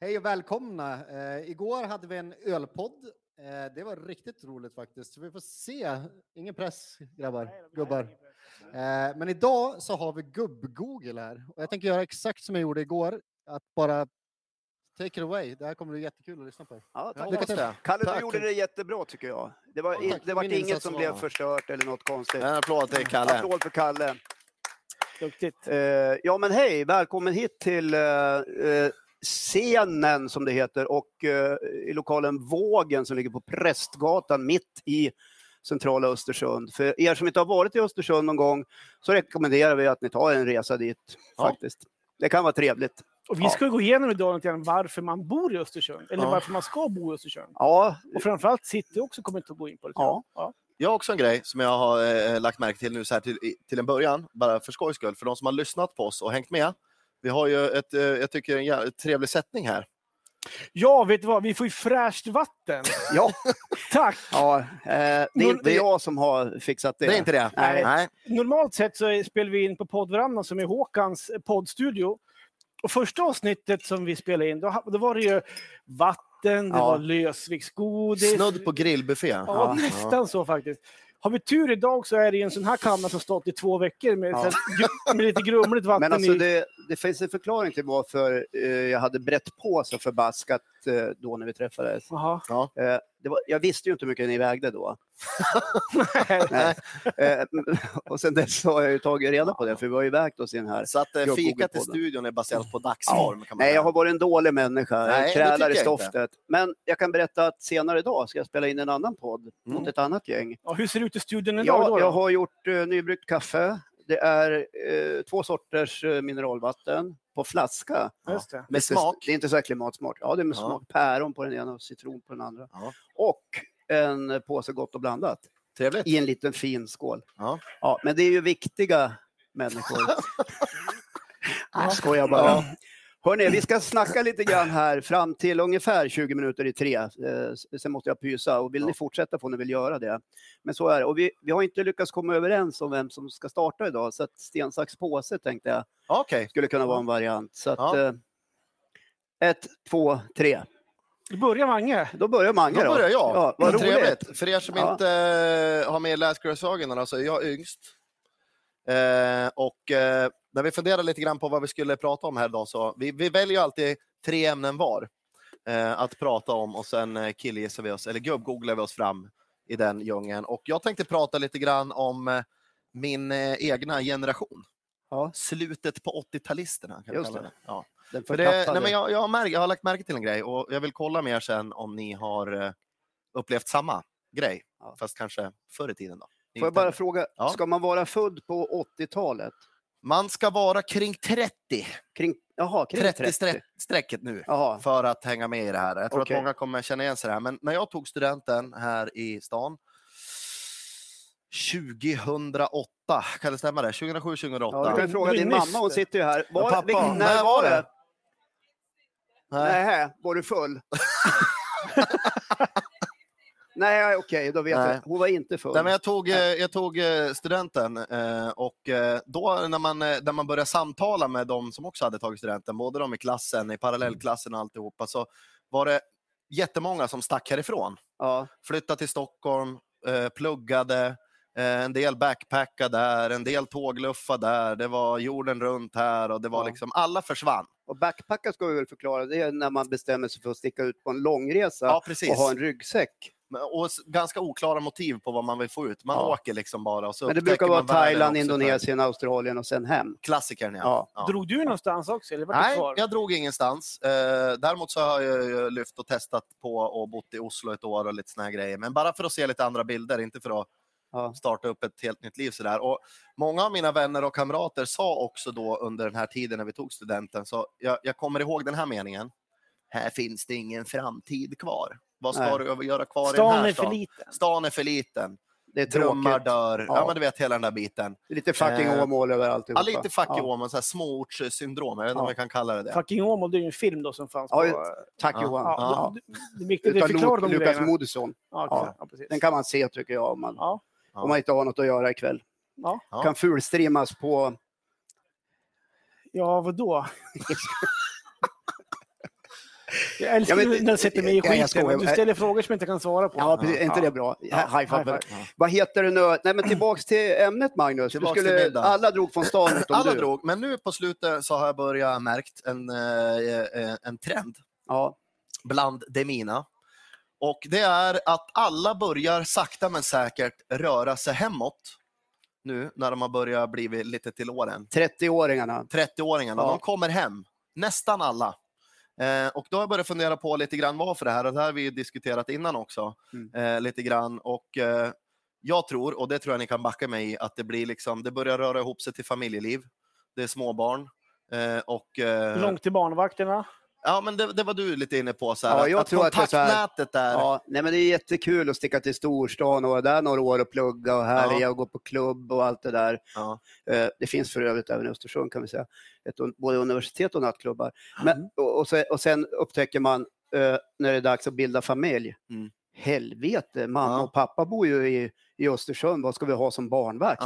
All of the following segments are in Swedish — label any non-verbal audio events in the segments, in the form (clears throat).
Hej och välkomna! Eh, igår hade vi en ölpodd. Eh, det var riktigt roligt faktiskt. Så vi får se. Ingen press grabbar, gubbar. Eh, men idag så har vi gubb-Google här. Och jag tänker göra exakt som jag gjorde igår. Att bara take it away. Det här kommer bli jättekul att lyssna på. Ja, tack. lycka till. Kalle, Tack. du gjorde det jättebra tycker jag. Det var, Ja, det var inget som var- blev förstört eller något konstigt. En applåd till Kalle. Applåd för Kalle. Duktigt. Eh, ja men hej, välkommen hit till eh, eh, scenen som det heter och eh, i lokalen Vågen som ligger på Prästgatan mitt i centrala Östersund. För er som inte har varit i Östersund någon gång så rekommenderar vi att ni tar en resa dit Ja. faktiskt. Det kan vara trevligt. Och vi Ja. ska gå igenom idag lite grann varför man bor i Östersund. Eller Ja. varför man ska bo i Östersund. Ja, Och framförallt City också kommer inte att gå in på det. tror Ja. jag. Ja. Jag har också en grej som jag har eh, lagt märke till nu så här till, till en början, bara för skojs skull, för de som har lyssnat på oss och hängt med. Vi har ju ett, eh, jag tycker, en trevlig sättning här. ja, vet du vad? Vi får ju fräscht vatten. (laughs) ja, Tack! ja eh, det är inte jag som har fixat det. Det är inte det? Nej. Nej. Normalt sett så spelar vi in på poddvarannan som är Håkans poddstudio. Och första avsnittet som vi spelade in, då, då var det ju vatten, det Ja. var lösviktsgodis. Snudd på grillbuffé. Ja, Ja. nästan så faktiskt. Har vi tur idag så är det en sån här kanna som stått i två veckor med, Ja. här med lite grumligt vatten Men alltså i. det, det finns en förklaring till varför eh, jag hade brett på så förbaskat eh, då när vi träffades. Jaha. Eh, det var, jag visste ju inte hur mycket ni vägde då. Nej. (laughs) Eh, och sen dess har jag ju tagit reda på det, för vi har ju vägt oss i den här. Så att eh, fikat i studion är baserat på dagsform. Man Nej, jag har varit en dålig människa. Nej, Jag krälar i jag inte. stoftet. Men jag kan berätta att senare idag ska jag spela in en annan podd Mm. mot ett annat gäng. Ja, hur ser det ut i studion idag? Ja, då, jag har gjort uh, nybryggt kaffe. Det är eh, två sorters eh, mineralvatten på flaska. Just det. Med smak. Det är inte så här klimatsmart. Ja, det är med Ja. smak. Päron på den ena och citron på den andra. Ja. Och en påse Gott och blandat Trevligt. i en liten fin skål. Ja. Ja, men det är ju viktiga människor. (laughs) Jag skojar bara. Ja. Hörrni, vi ska snacka lite grann här fram till ungefär 20 minuter i tre. Eh, Sen måste jag pysa och vill ni fortsätta får ni väl göra det. Men så är det. Och vi, vi har inte lyckats komma överens om vem som ska starta idag, så att sten, sax, påse tänkte jag Okej. skulle kunna vara en variant. Så att, Ja. eh, ett, två, tre. Då börjar Mange. Då börjar Mange Då börjar jag. Ja, vad roligt. Trevligt. För er som Ja. inte eh, har med läsgråsögonen, alltså jag är yngst. Eh, och eh, när vi funderar lite grann på vad vi skulle prata om här idag så vi, vi väljer alltid tre ämnen var eh, att prata om och sen eh, killgissar vi oss, eller gubb-googlar vi oss fram i den djungeln. Och jag tänkte prata lite grann om eh, min eh, egna generation. Ja. Slutet på 80-talisterna. Kan vi Just kalla det. det. Ja. För det, förtappade. nej men jag, jag, har märkt, jag har lagt märke till en grej och jag vill kolla med er sen om ni har eh, upplevt samma grej. Ja. Fast kanske förr i tiden. Då. Får jag bara fråga, Ja. ska man vara född på 80-talet? Man ska vara kring 30, Kring, jaha, kring 30, 30? Streck, strecket nu Jaha, för att hänga med i det här. Jag tror Okej. att många kommer känna igen sig det här. Men när jag tog studenten här i stan 2008, kan det stämma det? 2007, 2008? ja, du kan ju fråga din mamma, hon sitter ju här. Var, Ja, pappa, när när var var det? det? Nej. Nej, var du full? (laughs) Nej, okej, då vet Nej. jag. Hon var inte full. Nej, men jag tog, eh, jag tog eh, studenten eh, och då när man, när man började samtala med de som också hade tagit studenten, både de i klassen, i parallellklassen och alltihopa, så var det jättemånga som stack härifrån. Ja, Flyttade till Stockholm, pluggade, en del backpackade där, en del tågluffade där, det var jorden runt här och det var Ja. liksom, alla försvann. och backpacka ska vi väl förklara, det är när man bestämmer sig för att sticka ut på en långresa Ja, och ha en ryggsäck. Och ganska oklara motiv på vad man vill få ut. Man Ja. åker liksom bara och så Men det brukar vara Thailand, Indonesien, Australien och sen hem. Klassikern, ja. Ja. ja. Drog du någonstans också? Eller var Nej, kvar? jag drog ingenstans. Eh, däremot så har jag ju lyft och testat på och bott i Oslo ett år och lite såna här grejer. Men bara för att se lite andra bilder, inte för att Ja. starta upp ett helt nytt liv sådär. Och många av mina vänner och kamrater sa också då under den här tiden när vi tog studenten, så jag, jag kommer ihåg den här meningen. Här finns det ingen framtid kvar. Vad ska Nej. du göra kvar i den Stan här är för stan? liten. Stan är för liten. Det är Drömmar dör. Ja. Ja. men du vet hela den där biten. Lite fucking Eh, Åmål över Ja, alltihopa. lite ja. ja. men så här småortssyndrom. Jag vet inte om Ja. jag kan kalla det det. Fucking Åmål, det är ju en film då som fanns Ja, på... Tack Ja. Johan. Ja, Ja. det, är viktigt att förklara de Lukas. Moodysson. Ja. Ja. ja. Den kan man se tycker jag om man, Ja. Ja. om man inte har något att göra ikväll. Ja. Ja. Kan fulstreamas på... ja, vadå? (laughs) Jag älskar Ja, men- när du sätter mig i Ja, skiten. skojar. Du ställer frågor som jag inte kan svara på. Ja, precis. Är inte Ja. det bra? Ja, High five. high Vad heter det nu? Nej, men tillbaks till ämnet Magnus. Du skulle, alla drog från stan (clears throat) utom Alla du. drog, men nu på slutet så har jag börjat märkt en, eh, eh, en trend Ja. bland de mina. Och det är att alla börjar sakta men säkert röra sig hemåt nu när de har börjat bli lite till åren. 30-åringarna. 30-åringarna, Ja. de kommer hem. Nästan alla. Eh, och då har jag börjat fundera på lite grann varför det här, och det här har vi ju diskuterat innan också. Mm. Eh, lite grann. Och eh, jag tror, och det tror jag ni kan backa mig i, att det blir liksom, det börjar röra ihop sig till familjeliv. Det är småbarn. Eh, och, eh, Långt till barnvakterna. Ja, men det, det var du lite inne på, så här, Ja, jag att tror att kontaktnätet där. Ja, nej, men det är jättekul att sticka till storstan och vara där några år och plugga och härja Ja. och gå på klubb och allt det där. Ja. Eh, Det finns för övrigt även i Östersund kan vi säga, ett, både universitet och nattklubbar. Men, och, och, så, och sen upptäcker man eh, när det är dags att bilda familj, Mm. helvete, mamma och pappa bor ju i, i Östersund, vad ska vi ha som barnvakt?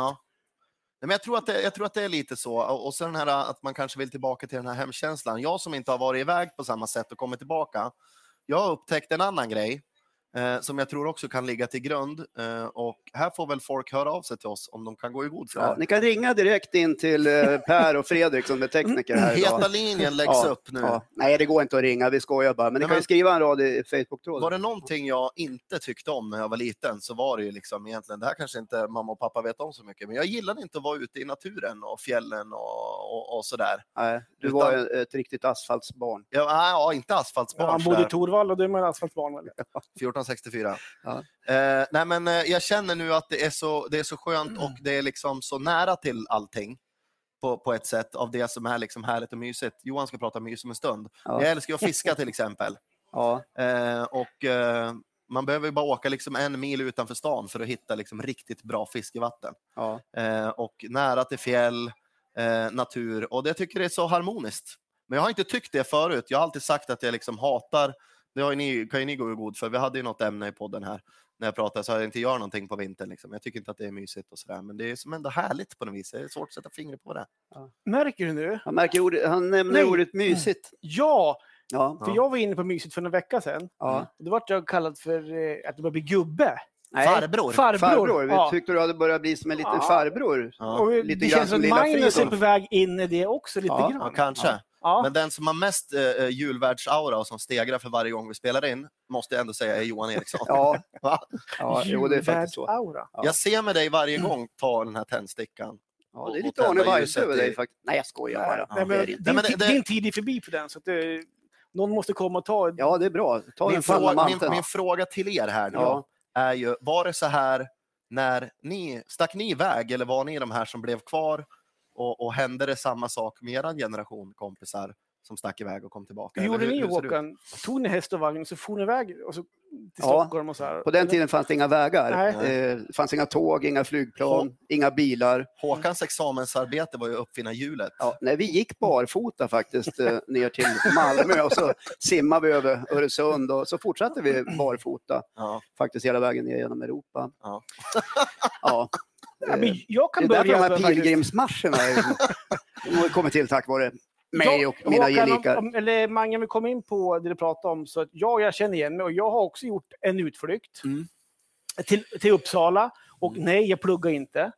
Nej, Men jag, tror att det, jag tror att det är lite så. Och, och sen den här att man kanske vill tillbaka till den här hemkänslan. Jag som inte har varit iväg på samma sätt och kommit tillbaka. Jag har upptäckt en annan grej eh, som jag tror också kan ligga till grund. Eh, och här får väl folk höra av sig till oss om de kan gå i god för det. Ja, ni kan ringa direkt in till eh, Per och Fredrik som är tekniker här idag. Heta linjen läggs ja, upp nu. Ja. Nej, det går inte att ringa, vi skojar bara. Men ni kan ju skriva en rad i Facebook-tråden. Var det någonting jag inte tyckte om när jag var liten så var det ju liksom egentligen, det här kanske inte mamma och pappa vet om så mycket, men jag gillade inte att vara ute i naturen och fjällen och, och, och sådär. Nej, du Utan... var ju ett riktigt asfaltsbarn. Ja, ah, ja inte asfaltsbarn. Ja, han bodde i Torvalla, då är man asfaltsbarn. Eller? (laughs) 14 från 64. Ja. Eh, nej, men eh, jag känner nu att det är så, det är så skönt mm. och det är liksom så nära till allting. På, på ett sätt av det som är liksom härligt och mysigt. Johan ska prata mys om en stund. Ja. Jag älskar att fiska till exempel. (laughs) Ja. Eh, och eh, man behöver bara åka liksom en mil utanför stan för att hitta liksom riktigt bra fiskevatten. Ja. Eh, och nära till fjäll, eh, natur och det tycker jag är så harmoniskt. Men jag har inte tyckt det förut. Jag har alltid sagt att jag liksom hatar det har ju ni, kan ju ni gå i god för, vi hade ju något ämne i podden här när jag pratade så att jag inte gör någonting på vintern. Liksom. Jag tycker inte att det är mysigt och sådär, men det är som ändå härligt på något vis. Det är svårt att sätta fingret på det. Märker du nu? Han, märker ordet, han nämner Nej. ordet mysigt. Ja, Ja, för jag var inne på mysigt för en vecka sedan. ja. Då vart jag kallad för eh, att jag börjar bli gubbe. Nej, Farbror. Farbror. farbror. Vi Ja. tyckte du hade börjat bli som en liten Ja. farbror. Ja, Och lite det känns som lilla Magnus är på väg in i det också lite Ja, grann. ja kanske. Ja. Men den som har mest eh, julvärldsaura och som stegrar för varje gång vi spelar in, måste jag ändå säga är Johan Eriksson. Ja, (laughs) Va? ja jo, det är faktiskt så. Julvärd-aura. Ja. Jag ser med dig varje gång ta den här tändstickan. Ja, det är lite Arne Weise över dig faktiskt. Nej, jag skojar Nej, bara. nej, det men din, men det- det- din tid är förbi för den. Så att det, någon måste komma och ta... Ja, det är bra. Ta Min fråga, min, min fråga till er här nu Ja. är ju, var det så här när ni, stack ni iväg eller var ni de här som blev kvar och, och hände det samma sak med er generation kompisar som stack iväg och kom tillbaka? Gjorde ni hur? Håkan? Tog ni häst och vagn så for ni iväg och så till Ja. Stockholm och så här? På den tiden fanns det inga vägar. Eh, Det fanns inga tåg, inga flygplan, inga bilar. Håkans examensarbete var ju att uppfinna hjulet. Ja, nej, vi gick barfota faktiskt eh, ner till Malmö och så simmade vi över Öresund och så fortsatte vi barfota Ja. faktiskt hela vägen ner genom Europa. Ja. Ja. Ja, men Eh, jag Det kan är därför börja... de här pilgrimsmarscherna är- (laughs) de har kommit till tack vare mig och mina gelikar. Eller Mange, vi kom in på det du pratade om. Så att ja, jag känner igen mig och jag har också gjort en utflykt Mm. till, till Uppsala. Och Mm. nej, jag pluggar inte.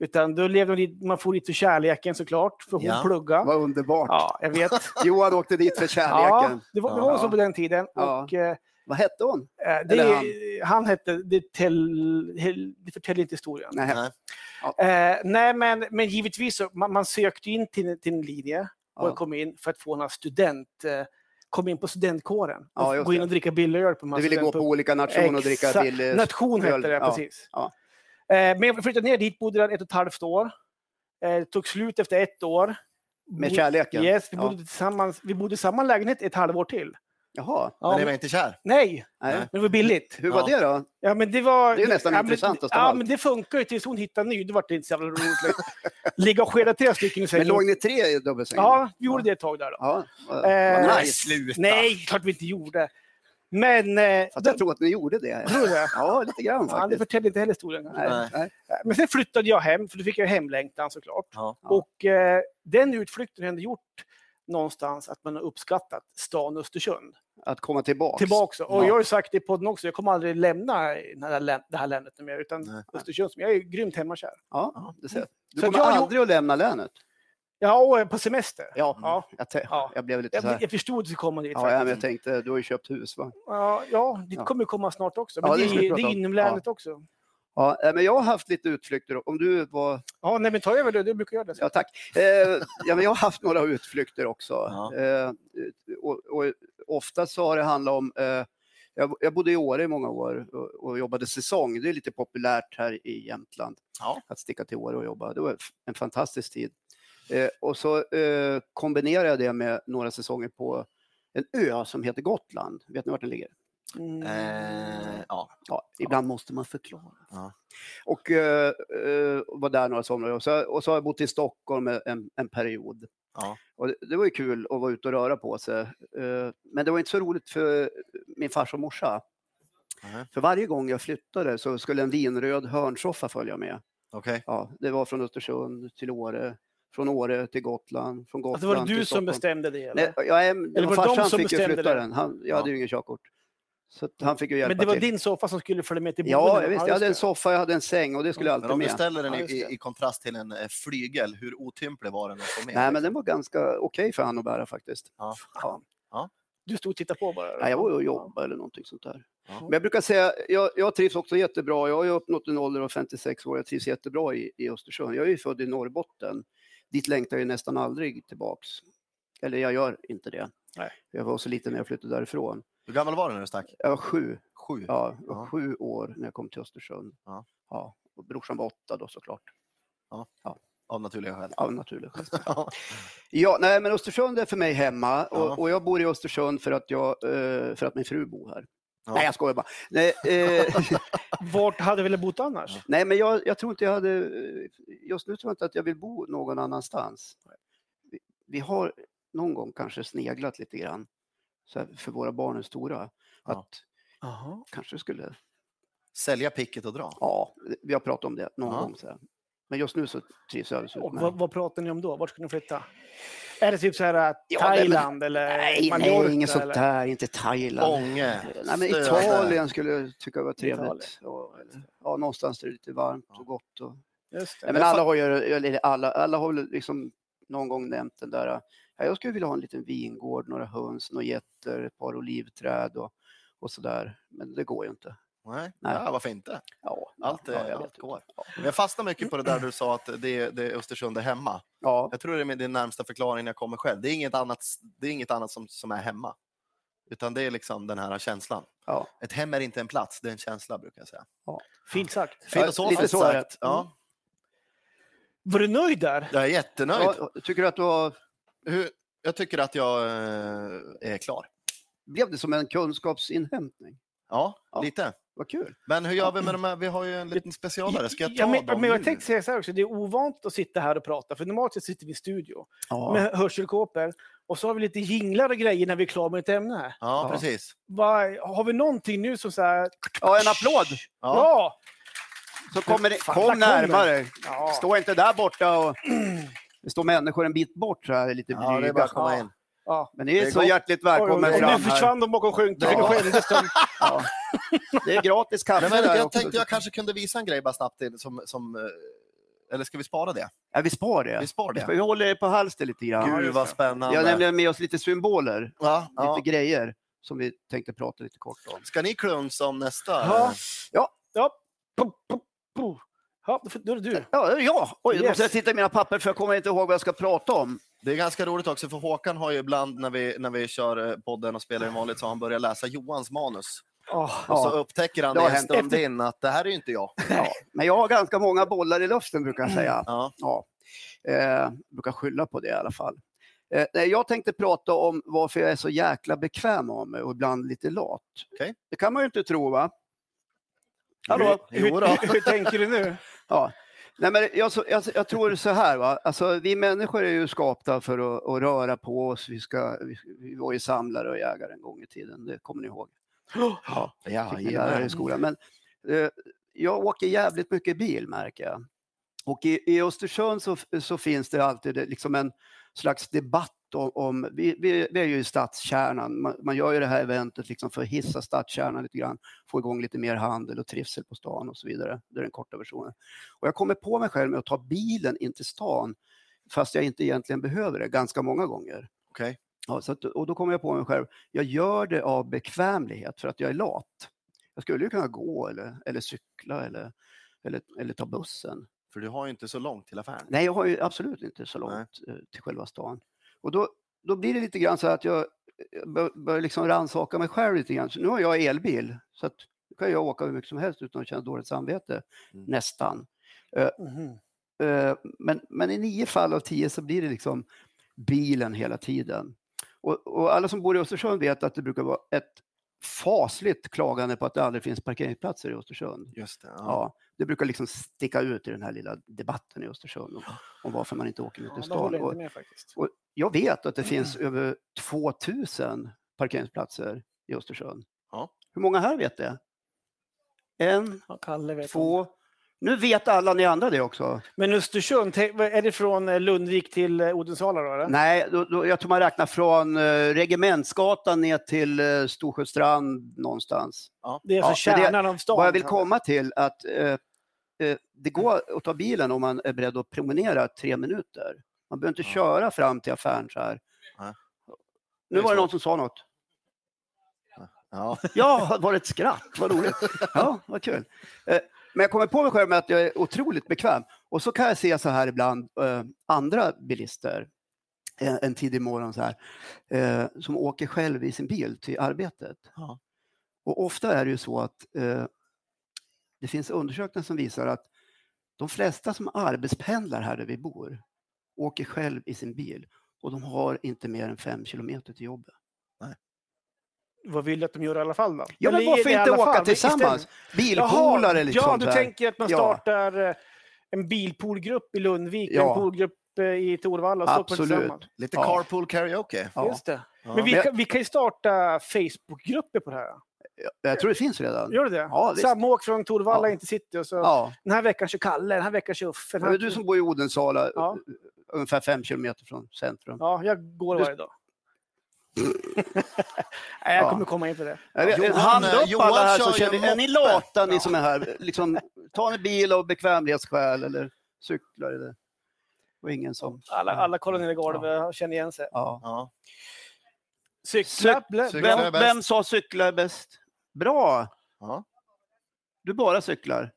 Utan då levde man, man får lite för kärleken såklart, för hon Ja. pluggar. Vad underbart. Ja, jag vet. (laughs) Johan åkte dit för ja, kärleken. det var, det Ja. var så på den tiden. Ja. Och, eh, Vad hette hon? eh, det, han. han hette, det, tell, det förtäljer inte historien. Nej. Nej. Eh, nej, men, men givetvis så, man, man sökte in till, till en linje och Ja. kom in för att få några student, eh, kom in på studentkåren. Ja, och just gå in och dricka billig öl på Du ville gå på olika nationer och dricka billig Nation öl. hette det, Ja, precis. ja. Eh, men jag flyttade ner dit, bodde där ett och ett halvt år. Eh, tog slut efter ett år. Med kärleken? Yes, vi Ja. bodde, tillsammans, vi bodde i samma lägenhet ett halvår till. Jaha. Ja, Men ni men, var inte kär? nej, Nej. Men det var billigt. Hur var Ja. det då? Ja, men det, var, Det är ju nästan ja, men, intressantast av Ja, men det funkar ju tills hon hittar en ny. Det inte så jävla roligt. (laughs) Ligga och skeda tre stycken i Men sängen. låg ni tre i dubbelsängen? Ja, vi gjorde det ett tag där. Då. Ja, vad- Eh, vad nice. sluta! Nej, klart vi inte gjorde. Men... Eh, Fast jag tror att ni gjorde det. Tror du det? Ja, lite grann Ja, det faktiskt. inte heller historien. Nej, Nej. nej. Men sen flyttade jag hem, för då fick jag hemlängtan såklart. Ja. Och eh, den utflykten har ändå gjort någonstans att man har uppskattat stan Östersund. att komma tillbaks. tillbaka. Och Ja. jag har ju sagt i podden också, jag kommer aldrig lämna det här, länet mer, utan Nej. Östersund. Jag är grymt hemmakär. Ja, det ser. Du Så kommer jag- aldrig att lämna länet. Ja, är på semester. Ja, Ja. Jag, te- Ja. jag blev lite så Jag, här. jag förstod att du skulle komma dit. Ja, ja, men jag faktiskt. tänkte, du har ju köpt hus va? ja, ja, det Ja. kommer komma snart också. Ja, Men det det, det prata är om. inom länet också. Ja, eh, men jag har haft lite utflykter. Om du var... Ja, nej, men ta över det. Du brukar göra det. Ja, tack. Eh, ja, men jag har haft några utflykter också. Ja. Eh, och, och ofta så har det handlat om... Eh, jag, jag bodde i Åre i många år och, och jobbade säsong. Det är lite populärt här i Jämtland Ja. att sticka till Åre och jobba. Det var en fantastisk tid. Eh, och så eh, kombinerade jag det med några säsonger på en ö som heter Gotland. Vet ni vart den ligger? Mm. Eh, ja. Ja, ibland måste man förklara. Ja. Och eh, eh, var där några somrar. Och så, och så har jag bott i Stockholm en, en period. Ja. Och det, det var ju kul att vara ute och röra på sig. Eh, men det var inte så roligt för min farsa och morsa. Mhm. För varje gång jag flyttade så skulle en vinröd hörnsoffa följa med. Okej. Ja, det var från Östersund till Åre, från Åre till Gotland, från Gotland Alltså, var det du som bestämde det? Eller? Nej, jag är, Eller var det de farsan som fick ju bestämde flytta det? den. Han, jag Ja. hade ju ingen körkort. Så han fick ju hjälpa Men det var till. din soffa som skulle följa med till Ja, boendet? jag visst. Jag hade en soffa, jag hade en säng och det skulle Men alltid om du med. ställer den Ja, i, i, kontrast till en eh, flygel, hur otymplig var den att få med? Nej, men den var ganska okej för han att bära faktiskt. Ja. Ja. Du stod och tittade på bara? Nej, jag var och jobbade eller någonting sånt där. Ja. Men jag brukar säga, jag, jag trivs också jättebra. Jag har ju uppnått en ålder av 56 år. Jag trivs jättebra i, i Östersund. Jag är ju född i Norrbotten. Dit längtar jag nästan aldrig tillbaks. Eller jag gör inte det. Nej. Jag var så liten när jag flyttade därifrån. Hur gammal var du när du stack? Jag var sju, Sju? ja, jag var Ja. sju år när jag kom till Östersund. Ja. Ja, och brorsan var åtta då såklart. Av naturliga skäl. Av naturliga skäl. (laughs) Ja. Ja, nej, men Östersund är för mig hemma och, Ja. och jag bor i Östersund för att, jag, eh, för att min fru bor här. Ja. Nej, jag skojar bara. Nej, eh, (laughs) Vart hade du velat bo annars? nej men jag, jag tror inte jag hade... Just nu tror jag inte att jag vill bo någon annanstans. Vi, vi har någon gång kanske sneglat lite grann, så här, för våra barn är stora, Ja. att Jaha. kanske skulle... Sälja picket och dra? Ja, vi har pratat om det någon Ja. gång. Så här. Men just nu så trivs jag alldeles utmärkt. vad, vad pratar ni om då? Vart ska ni flytta? Är det typ så här äh, Ja, Thailand eller Nej, Mallorca? nej, inget sånt där. Inte Thailand. Ånge? Nej, men. Italien skulle jag tycka var trevligt. Ja, ja, någonstans där det är lite varmt och gott. Och... Just det. Nej, men alla har ju, eller alla, alla har liksom någon gång nämnt den där, ja, jag skulle vilja ha en liten vingård, några höns, några getter, ett par olivträd och, och sådär. Men det går ju inte. Nej, Nej. Ja, varför inte? Ja, Allt, ja, allt går. Ja. Jag fastnar mycket på det där du sa att det, det är Östersund är hemma. Ja, Jag tror det är din närmsta förklaring när jag kommer själv. Det är inget annat, det är inget annat som, som är hemma. Utan det är liksom den här känslan. ja. Ett hem är inte en plats, det är en känsla brukar jag säga. Fint sagt. Filosofiskt lite så är det. sagt. Ja, Var du nöjd där? jag är jättenöjd. ja. Tycker du att du har, Hur, jag tycker att jag eh, är klar. blev det som en kunskapsinhämtning? Ja, Ja. lite. Vad kul. Men hur gör vi med de här? Vi har ju en liten specialare. Ska jag ta Ja, men, dem men jag nu? tänkte säga så här också, det är ovant att sitta här och prata, för normalt sett sitter vi i studio Ja. med hörselkåpor och så har vi lite jinglar och grejer när vi är klara med ett ämne. Ja, Ja. precis. Vad- har vi någonting nu som så här... ja, en applåd. Ja. Ja! Så kommer det, kom närmare. Stå inte där borta och det står människor en bit bort så här lite Ja, det är blyga. bara att komma in. Ja. Men ni är, Det är så gott. hjärtligt oj, fram nu försvann de bakom skynken. Ja. Ja. (laughs) Ja. Det är gratis kaffe men där jag också. tänkte jag kanske kunde visa en grej bara snabbt till, som, som eh, eller ska vi spara det? Ja, vi spar det. Vi spar det. vi håller er på halster lite grann. Gud vad det. spännande. Vi har nämligen med oss lite symboler, ja, lite ja. grejer som vi tänkte prata lite kort om. Ska ni klunsa om nästa? Ja. Ja. Ja. Puh, puh, puh. Ja, då är det du. Ja, ja. Oj, då Yes. måste jag titta i mina papper för jag kommer inte ihåg vad jag ska prata om. Det är ganska roligt också, för Håkan har ju ibland när vi, när vi kör eh, podden och spelar i vanligt så har han börjat läsa Johans manus. Oh. Och så Ja. upptäcker han Det en stund in att det här är ju inte jag. Ja. Men jag har ganska många bollar i luften brukar jag säga. Ja. Ja. Eh, brukar skylla på det i alla fall. Eh, nej, jag tänkte prata om varför jag är så jäkla bekväm av mig och ibland lite lat. Okej. Det kan man ju inte tro va? Hallå? Jo då. Hur, hur tänker du nu? Ja. Nej, men jag, jag, jag tror så här, va? Alltså, vi människor är ju skapta för att, att röra på oss. Vi, ska, vi, var ju samlare och jägare en gång i tiden, det kommer ni ihåg. (gasps) Ja, Ja, er i skolan. Men eh, jag åker jävligt mycket bil märker jag. Och i, i Östersund så, så finns det alltid liksom en slags debatt om, om vi, vi, vi är ju i stadskärnan. Man, man gör ju det här eventet liksom för att hissa stadskärnan lite grann, få igång lite mer handel och trivsel på stan och så vidare. Det är den korta versionen. Och jag kommer på mig själv med att ta bilen in till stan, fast jag inte egentligen behöver det, ganska många gånger. Okej. Ja, så att, och då kommer jag på mig själv, jag gör det av bekvämlighet för att jag är lat. Jag skulle ju kunna gå eller, eller cykla eller, eller, eller ta bussen. För du har ju inte så långt till affären. Nej, jag har ju absolut inte så långt eh, till själva stan. Och då, då blir det lite grann så att jag jag bör- börjar liksom rannsaka mig själv lite grann. Så nu har jag elbil, så att nu kan jag åka hur mycket som helst utan att känna dåligt samvete, Mm. nästan. Eh, Men, men i nio fall av tio så blir det liksom bilen hela tiden. Och, och alla som bor i Östersund vet att det brukar vara ett fasligt klagande på att det aldrig finns parkeringsplatser i Östersund. Just det. Ja. Ja, det brukar liksom sticka ut i den här lilla debatten i Östersund om, om varför man inte åker ut Ja, stan. jag Och inte faktiskt. jag vet att det finns över 2000 parkeringsplatser i Östersund. Ja. Hur många här vet det? En, Ja, vet om. två. Nu vet alla ni andra det också. Men Östersund, är det från eh, Lundvik till eh, Odensala då? Eller? Nej, då, då, jag tror man räknar från uh, Regementsgatan ner till Storsjöstrand någonstans. Det är alltså Ja, men det- kärnan av stan. Vad jag vill komma till att eh, eh, det går att ta bilen om man är beredd att promenera tre minuter. Man behöver inte Ja. köra fram till affären så här. Nej. Nu var det någon som sa något. Ja. Ja, var det ett skratt? Vad roligt. Ja, vad kul. Eh, Men jag kommer på mig själv med att jag är otroligt bekväm. Och så kan jag se så här ibland eh, andra bilister en, tidig morgon så här, eh, som åker själv i sin bil till arbetet. Ja. Och ofta är det ju så att eh, det finns undersökningar som visar att de flesta som arbetspendlar här där vi bor åker själv i sin bil och de har inte mer än fem kilometer till jobbet. Vad vill du att de gör i alla fall då? Ja, men Eller varför inte åka fall, tillsammans? Bilpoolare liksom. Ja, du så här. tänker att man Ja. startar eh, en bilpoolgrupp i Lundvik, Ja. en poolgrupp eh, i Torvalla och Absolut. Lite Ja. carpool karaoke. Ja. Just det. Ja. Men vi vi kan ju starta Facebookgrupper på det här. Jag tror det finns redan. Gör det det? Ja, visst. Samåk från Torvalla Ja. in till city och så Ja. den här veckan kör Kalle, den här veckan kör Uffe. här- är du som bor i Odensala, Ja. ungefär fem kilometer från centrum. Ja, jag går Du- varje dag. (laughs) Nej, jag Ja. kommer komma in på det. Vet, Johan, hand eh, upp Johan alla här kör som ju känner, är ni lata ni Ja. som är här? Liksom, ta en bil av bekvämlighetsskäl eller cyklar eller... Och ingen som... Alla, alla kollar ner i golvet och känner igen sig. Ja. Ja. Cykla. Vem, vem sa cykla är bäst? Bra! Ja. Du bara cyklar.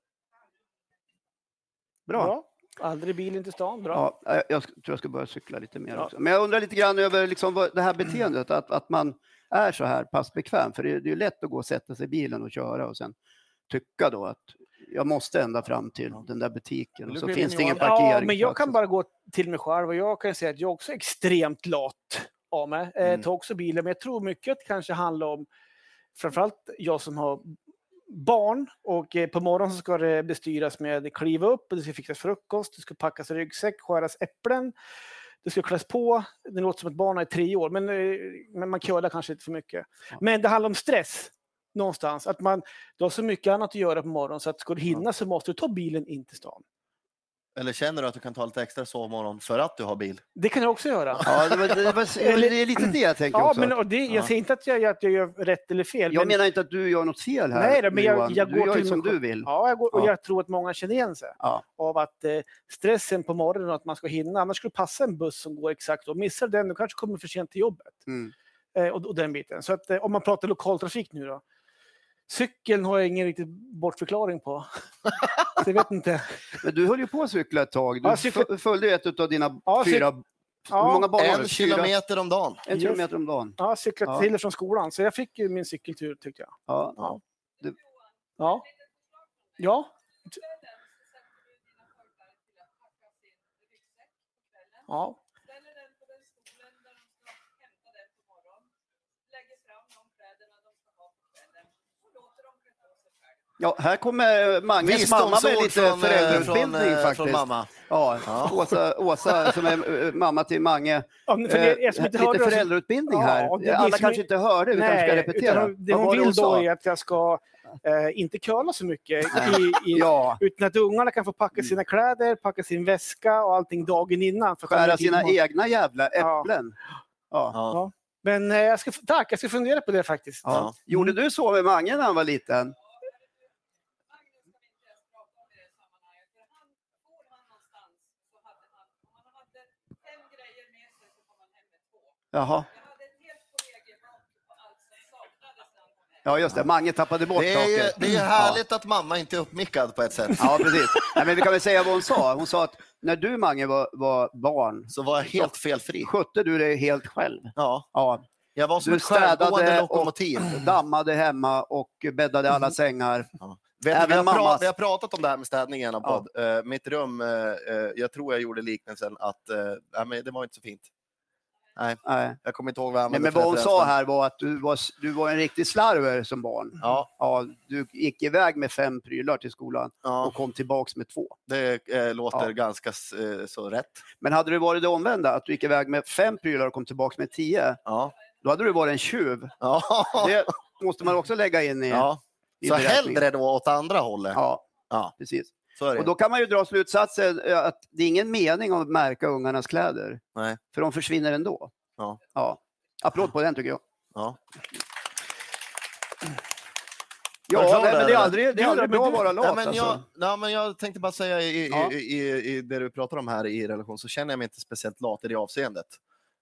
Bra. Bra. Aldrig bilen till stan. Bra. Ja, jag, tror jag ska börja cykla lite mer Ja. också. Men jag undrar lite grann över liksom vad, det här beteendet, att, att man är så här pass bekväm. För det, det är ju lätt att gå och sätta sig i bilen och köra och sen tycka då att jag måste ända fram till den där butiken och så du finns det ingen parkering. Ja, men jag kan bara gå till mig själv och jag kan säga att jag också är extremt lat av mig. Eh, Mm. tar också bilen, men jag tror mycket det kanske handlar om framförallt jag som har barn och eh, på morgonen så ska det bestyras med kliva upp och det ska fixas frukost, det ska packas ryggsäck, skäras äpplen, det ska kläs på. Det låter som att barnen är tre år, men, eh, men man curlar kanske lite för mycket. Men det handlar om stress någonstans. Att man, du har så mycket annat att göra på morgonen så att ska du hinna så måste du ta bilen in till stan. Eller känner du att du kan ta lite extra sovmorgon för att du har bil? Det kan jag också göra. Ja, det, var, det, var, (laughs) det är lite det jag tänker Ja, också. men och det, jag Ja. säger inte att jag, att jag gör rätt eller fel. jag men, menar inte att du gör något fel här. Nej, men jag- Johan. jag du går gör till som du vill. ja, jag, går, och Ja. jag tror att många känner igen sig Ja. av att eh, stressen på morgonen och att man ska hinna. Annars skulle det passa en buss som går exakt då. Missar den, då kanske kommer för sent till jobbet. Mm. Eh, och, och den biten. Så att, eh, om man pratar lokaltrafik nu då. Cykeln har jag ingen riktigt bortförklaring på. Så jag vet inte. (laughs) Men du höll ju på att cykla ett tag. Du Ja, cykla- följde ett av dina Ja, cyk- fyra... Ja. Hur många banor En kilometer om dagen. En Yes. kilometer om dagen. Ja, cyklat Ja. till och från skolan. Så jag fick ju min cykeltur tyckte jag. Ja. Ja. Du- Ja. Ja. Ja. ställer den på den stolen där de ska hämta den på morgonen, lägger fram de kläderna de ska ha på kvällen och låter dem klä på sig själva. Ja, här kommer Manges mamma med lite från, eh, föräldrautbildning från, eh, faktiskt. Från mamma. Ja, Ja. Åsa, Åsa som är eh, mamma till Mange. Ja, för som inte lite hörde det så- föräldrautbildning Ja, här. och det är Alla kanske är- inte hörde, vi kanske ska repetera. utan det Vad hon det vill hon då är att jag ska eh, inte curla så mycket. I, i, Ja, Utan att ungarna kan få packa sina kläder, packa sin väska och allting dagen innan. För skära sina hinner- egna jävla Ja. äpplen. Ja. Ja. Men eh, jag ska, tack, jag ska fundera på det faktiskt. Ja. Gjorde du så med Mange när han var liten? Magnus ska vi inte ens prata om i det sammanhanget. För han, for han någonstans så hade han, om han hade fem grejer med sig så kom han hem med två. Jaha. Jag hade ett helt kollegieblock på allt som saknades när han kom hem. Ja, just det. Mange tappade bort Det är, ju, saker. det är ju härligt att mamma inte är uppmickad på ett sätt. Ja, precis. Nej, men vi kan väl säga vad hon sa. Hon sa att när du, Mange, var, var barn Så var jag helt felfri. skötte du dig helt själv. Ja, Ja, jag var som Du ett självgående lokomotiv. och (clears throat) dammade hemma och bäddade alla sängar. Vet, du, vi, Även har mammas. vi har pratat om det här med städning i en av Ja. podd. Eh, mitt rum, eh, eh, jag tror jag gjorde liknelsen att eh, nej, men det var inte så fint. Nej, Nej. jag kommer inte ihåg vad jag Nej, men vad hon sa här var att du var, du var en riktig slarver som barn. Ja, Ja, du gick iväg med fem prylar till skolan och ja kom tillbaks med två. det eh, låter Ja. ganska eh, så rätt. Men hade det varit det omvända, att du gick iväg med fem prylar och kom tillbaks med tio, Ja, då hade du varit en tjuv. ja. (laughs) Det måste man också lägga in i, ja. i Så hellre då åt andra hållet. Ja, Ja, precis. Och då kan man ju dra slutsatsen eh, att det är ingen mening att märka ungarnas kläder. Nej. För de försvinner ändå. Ja. ja. Applåd på den tycker jag. Ja. Ja, nej, men det är aldrig, det är aldrig bra att vara lat. Ja, men alltså. jag, ja, men jag tänkte bara säga i, Ja. i, i, i det du pratar om här i relation så känner jag mig inte speciellt lat i det avseendet.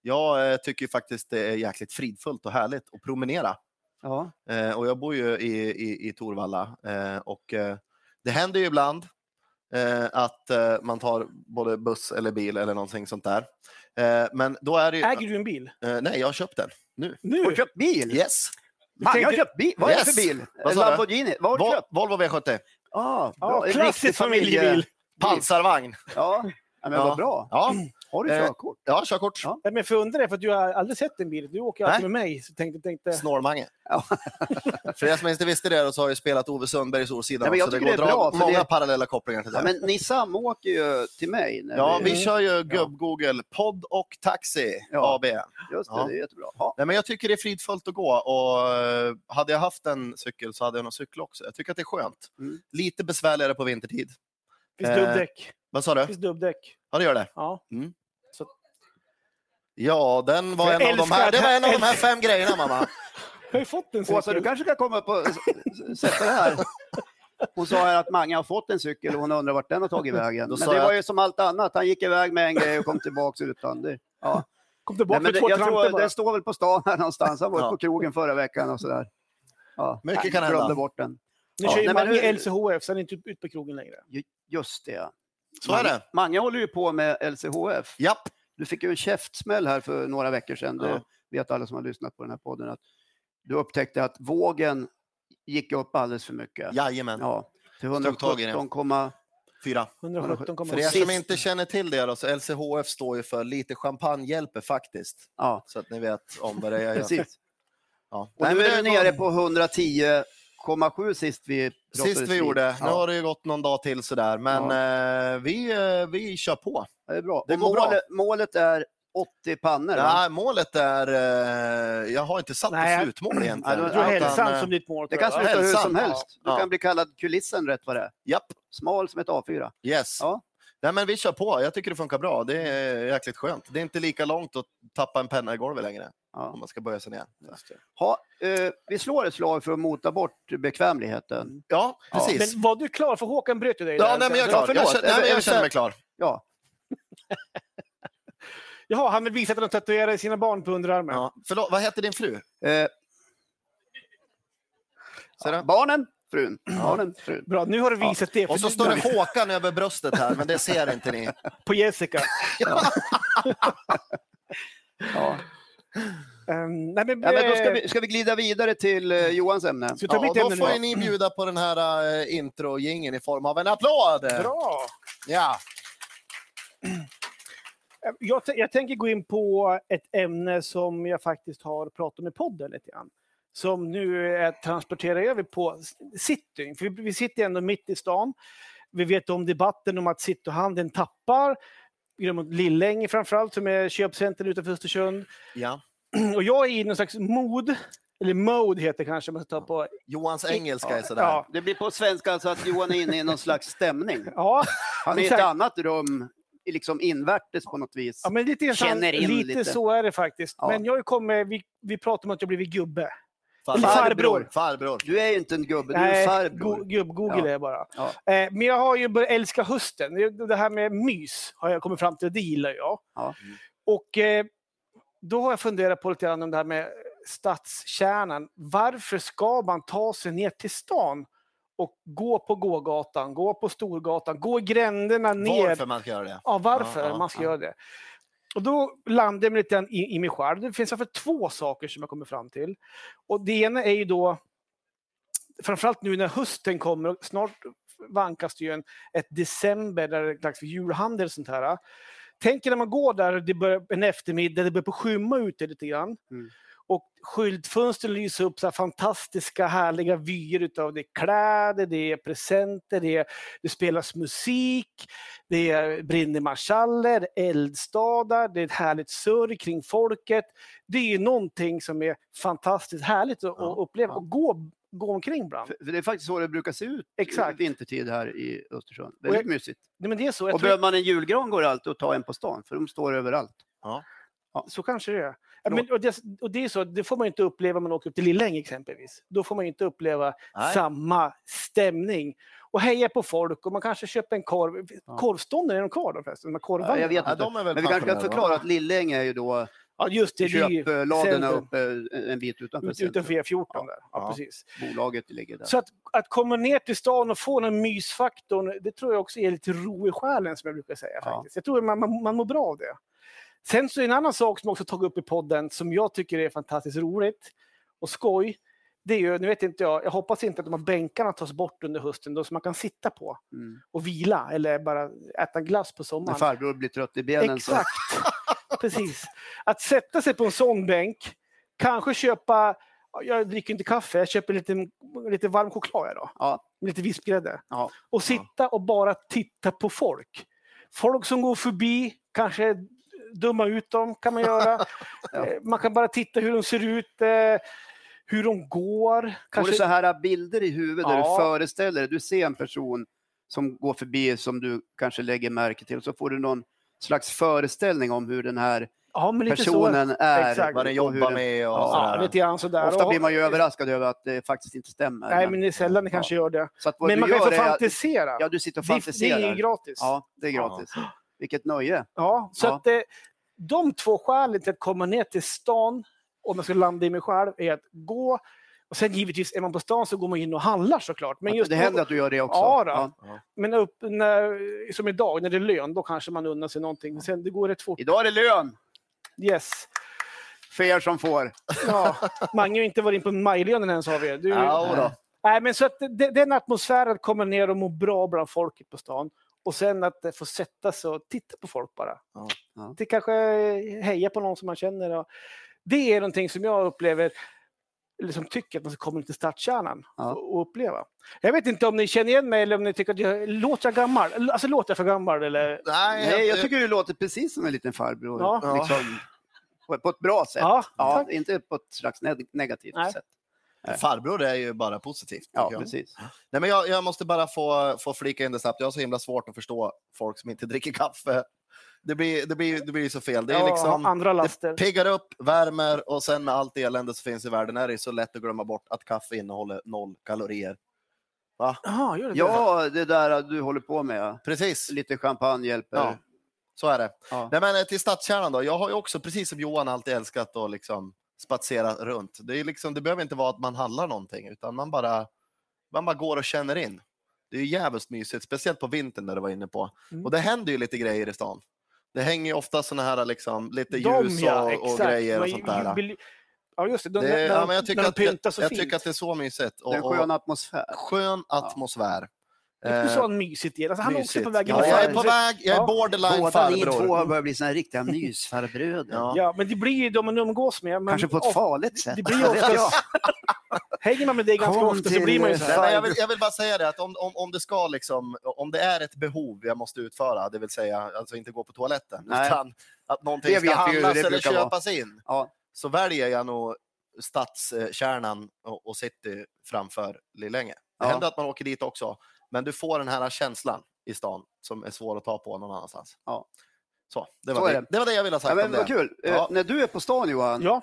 Jag eh, tycker faktiskt det är jäkligt fridfullt och härligt att promenera. Ja. Eh, och jag bor ju i, i, i Torvalla eh, och eh, det händer ju ibland eh, att eh, man tar både buss eller bil eller någonting sånt där. Eh, men då är det ju... Äger du en bil? Eh, nej, jag har köpt den nu. Nu? Har du köpt bil? Yes! Har tänkte- köpt bil. Vad är det Yes. för bil? Vad? Lamborghini? Vad har du Vol- köpt? Volvo V70. Ah, bra. En klassisk familjebil. Pansarvagn. Ja, ja men Ja. vad bra. Ja, (clears throat) Har du Eh, körkort? ja körkort. Ja. Men för undrar det, för att du har aldrig sett en bil. Du åker alltid Nej. med mig. Så tänkte, tänkte, Snormange. Ja. (laughs) för er som inte visste det så har jag spelat Ove Sundberg i Solsidan. Nej, men jag så det går det att är dra bra, många det- parallella kopplingar till det. Ja, men ni samåker ju till mig. När Ja, vi vi... kör ju gubb-Google, podd och taxi Ja. AB. Just det, Ja. det är jättebra. Ja. Nej, men jag tycker det är fridfullt att gå och eh, hade jag haft en cykel så hade jag nog cykla också. Jag tycker att det är skönt. Mm. Lite besvärligare på vintertid. finns Eh, dubbdäck. Vad sa du? Finns dubbdäck. Ja, det gör det. Ja. Ja, den var en av de här, det var en av de här fem grejerna, mamma. (laughs) Jag har ju fått en Åsa, du cykel. kanske kan komma upp och sätta det här. Hon sa här att Mange har fått en cykel och hon undrar vart den har tagit vägen. Då Men det var ju som allt annat. Han gick iväg med en grej och kom tillbaka utan. Det, ja. Kom tillbaka Nej, men med det, två jag tror, den står väl på stan här någonstans. Han var Ja. på krogen förra veckan och sådär. Ja. Mycket kan hända. glömde bort den. Nu Ja, kör ju Mange LCHF, så han är inte ute på krogen längre. Ju- Just det. Så är det. Mange håller ju på med LCHF. Japp. Du fick ju en käftsmäll här för några veckor sedan. Det vet alla som har lyssnat på den här podden. Att du upptäckte att vågen gick upp alldeles för mycket. Jajamän. Ja, till 117,4. 117, för er som inte känner till det, då, så LCHF står ju för lite champagne hjälper faktiskt. Ja. Så att ni vet om vad det är. (laughs) Precis. Ja. Och nu är du nere på 110 1,7 sist vi Sist vi gjorde. Ja. Nu har det ju gått någon dag till sådär, men ja. eh, vi, eh, vi kör på. Det är bra. Det målet, bra. målet är 80 pannor? Nej, målet är... Eh, jag har inte satt Nej. slutmål egentligen. Nej, jag tror hälsan som eh, ditt mål. Det kan sluta hur som helst. Du kan bli kallad kulissen rätt vad det är. Japp. Smal som ett A4. Yes. Ja. Nej, men vi kör på. Jag tycker det funkar bra. Det är jäkligt skönt. Det är inte lika långt att tappa en penna i golvet längre Ja. om man ska böja sig ner. Ha, eh, vi slår ett slag för att mota bort bekvämligheten. Ja, Ja. precis. Men var du klar? För Håkan bröt ju dig. Ja, där. nej, men jag är Ja, klar. förlåt. Jag, känner, nej, men jag känner mig klar. Ja, (laughs) Jaha, han vill visa att de tatuerade sina barn på underarmen. Ja. Förlåt, vad heter din fru? eh, barnen, frun. Barnen, frun. Bra, nu har du visat det. Och så står det Håkan över bröstet här, men det ser inte ni. (laughs) På Jessica. (laughs) Ja. Um, nej, men, Ja, men då ska, eh, vi, ska vi glida vidare till eh, Johans ämne? Ska Ja, då ämne får då? ni bjuda på den här uh, intro i form av en applåd. Bra! Ja. Eh, Jag, jag tänker gå in på ett ämne som jag faktiskt har pratat om i podden lite grann. Som nu är transporterat över på city. För vi, vi sitter ändå mitt i stan. Vi vet om debatten om att cityhandeln tappar. Lillänge framförallt, som är köpcenter utanför Östersund. ja. (clears throat) Och jag är i någon slags mod Eller mode heter det kanske, man ska ta på. Johans engelska är sådär. Ja, Det blir på svenska alltså att Johan är inne i någon slags stämning. (laughs) ja, Han är i ett annat rum, liksom invärtes på något vis. ja men lite, Känner in lite, lite. så är det faktiskt. Ja. Men jag kommit, vi, vi pratar om att jag blivit gubbe. Farbror. Farbror. Farbror. Du är ju inte en gubbe, du är en farbror. go- gubb-Google Ja. är bara. Ja. Eh, men jag har ju börjat älska hösten. Det- här med mys har jag kommit fram till, det gillar jag. Ja. Och eh, då har jag funderat på lite grann om det här med stadskärnan. Varför ska man ta sig ner till stan och gå på gågatan, gå på Storgatan, gå i gränderna ner? Varför man ska göra det? Ja, varför ja, man ska ja. göra det. Och då landade jag lite i, i mig själv. Det finns för två saker som jag kommer fram till. Och det ena är ju då, framförallt nu när hösten kommer, snart vankas det ju en, ett december där det är dags för julhandel och sånt här. Tänk er när man går där det börjar, en eftermiddag, det börjar på skymma ute lite grann. Mm. Och skyltfönstren lyser upp så här fantastiska härliga vyer utav det är kläder, det är presenter, det, är, det spelas musik, det är brinner marschaller, eldstadar, det är ett härligt surr kring folket. Det är ju någonting som är fantastiskt härligt att Ja, uppleva ja. och gå, gå omkring ibland. För, det är faktiskt så det brukar se ut Exakt. vintertid här i Östersund. Väldigt jag- mysigt. Nej, men det är så. Jag Och behöver man en julgran går det alltid att ta en på stan, för de står överallt. så kanske det är. Ja, men, och, det, och det är så, det får man inte uppleva om man åker upp till Lilläng exempelvis. Då får man inte uppleva Nej. samma stämning. Och heja på folk och man kanske köper en korv. Ja. Korvstånden, är de kvar då förresten? De här korvarna? Ja, jag vet Ja, inte. väl Men vi kanske kan förklara att Lilläng är ju då Ja, just det. centrum. uppe en bit utanför ut, utanför centrum. E14 där. Ja, Ja. Precis. Bolaget ligger där. Så att, att komma ner till stan och få den mysfaktorn, det tror jag också är lite ro i själen som jag brukar säga. Ja. faktiskt. Jag tror man, man, man mår bra av det. Sen så är en annan sak som jag också tagit upp i podden som jag tycker är fantastiskt roligt och skoj. Det är ju, nu vet inte jag, jag hoppas inte att de här bänkarna tas bort under hösten då, som man kan sitta på Mm. och vila eller bara äta glass på När sommaren. farbror blir trött i benen så... Exakt, (laughs) precis. Att sätta sig på en sån bänk, kanske köpa, jag dricker inte kaffe, jag köper lite, lite varm choklad då, Ja, lite vispgrädde. ja. Och sitta och bara titta på folk. Folk som går förbi, kanske döma ut dem kan man göra. Ja. (laughs) Eh, Man kan bara titta hur de ser ut, eh, hur de går. Får du Kanske... så här bilder i huvudet där Ja. du föreställer dig, du ser en person som går förbi som du kanske lägger märke till så får du någon slags föreställning om hur den här Ja, men lite personen är. Exakt. Vad den jobbar med och Ja, så. Ja, sådär. lite grann sådär. Ofta blir man ju överraskad över att det faktiskt inte stämmer. Nej, men- det är sällan det Ja. kanske gör det. Så Men du man kan gör få att- fantisera. Ja, du sitter och det, det fantiserar. är ju gratis. Ja, det är Ja. Vilket nöje. Ja, så Ja. att eh, de två skälen till att komma ner till stan, om man ska landa i mig själv, är att gå och sen givetvis är man på stan så går man in och handlar såklart. Men just det händer att du gör det också. Ja, då. Men upp, när, som idag, när det är lön, då kanske man unnar sig någonting. Men sen det går rätt fort. Idag är det lön Yes. för er som får. Ja. Mange har inte varit in på majlönen ens har vi. Du, Ja, då. Nej, men så att det, den atmosfären komma ner och må bra bland folket på stan. Och sen att eh, få sätta sig och titta på folk bara. Ja. Ja. Det kanske heja på någon som man känner. Och det är någonting som jag upplever, eller som tycker att man ska komma till stadskärnan Ja. och, uppleva. Jag vet inte om ni känner igen mig eller om ni tycker att jag låter jag gammal. Alltså låter jag för gammal eller? Nej, Nej, jag tycker du låter precis som en liten farbror. Ja. Liksom, på, på ett bra sätt. Ja, inte på ett slags neg- negativt sätt. Farbror är ju bara positivt. Ja, jag. precis. Nej, men jag, jag måste bara få, få flika in det snabbt. Jag har så himla svårt att förstå folk som inte (laughs) dricker kaffe. Det blir, det blir, det blir så fel. Det är Ja, liksom, andra laster. det piggar upp, värmer och sen med allt elände som finns i världen är det så lätt att glömma bort att kaffe innehåller noll kalorier. Va? Jaha, gör det det? Ja, det där du håller på med. Precis, Lite champagne hjälper. Ja. så är det. Ja. Nej, men eh, till stadskärnan då. Jag har ju också, precis som Johan, alltid älskat att liksom spatsera runt. Det, är liksom, det behöver inte vara att man handlar någonting, utan man bara, man bara går och känner in. Det är ju jävligt mysigt, speciellt på vintern där du var inne på. Mm. Och det händer ju lite grejer i stan. Det hänger ju ofta såna här liksom, lite De, ljus ja, och, och exakt. grejer och sånt där. Ja, just det. De, Det, när, ja, men jag, tycker att, jag, jag tycker att det är så mysigt. Och, Det är en och, skön atmosfär. skön atmosfär. Du sa Eh, en mysigt. Alltså, han är också mysigt. på väg in ja, jag är på väg, jag är borderline Båda ni farbror. två börjar bli såna här riktiga (laughs) mysfarbröder. Ja. Ja, men det blir ju de man umgås med. Men Kanske på ett of- farligt sätt. Det blir (laughs) oftast... (laughs) Hänger man med dig ganska Kom ofta så blir man ju eh, så Nej, här. jag, vill, jag vill bara säga det att om, om, om det ska liksom, om det är ett behov jag måste utföra, det vill säga alltså inte gå på toaletten, Nej. utan att någonting Det ska handlas det eller brukar vara. köpas in, Ja. så väljer jag nog stadskärnan och, och city framför Lillänge. Det Ja. händer att man åker dit också, men du får den här känslan i stan som är svår att ta på någon annanstans. Ja. Så, det Så var är det. det. det var det jag ville ha sagt Ja, men om det. vad kul. Eh, Ja. När du är på stan Johan, Ja,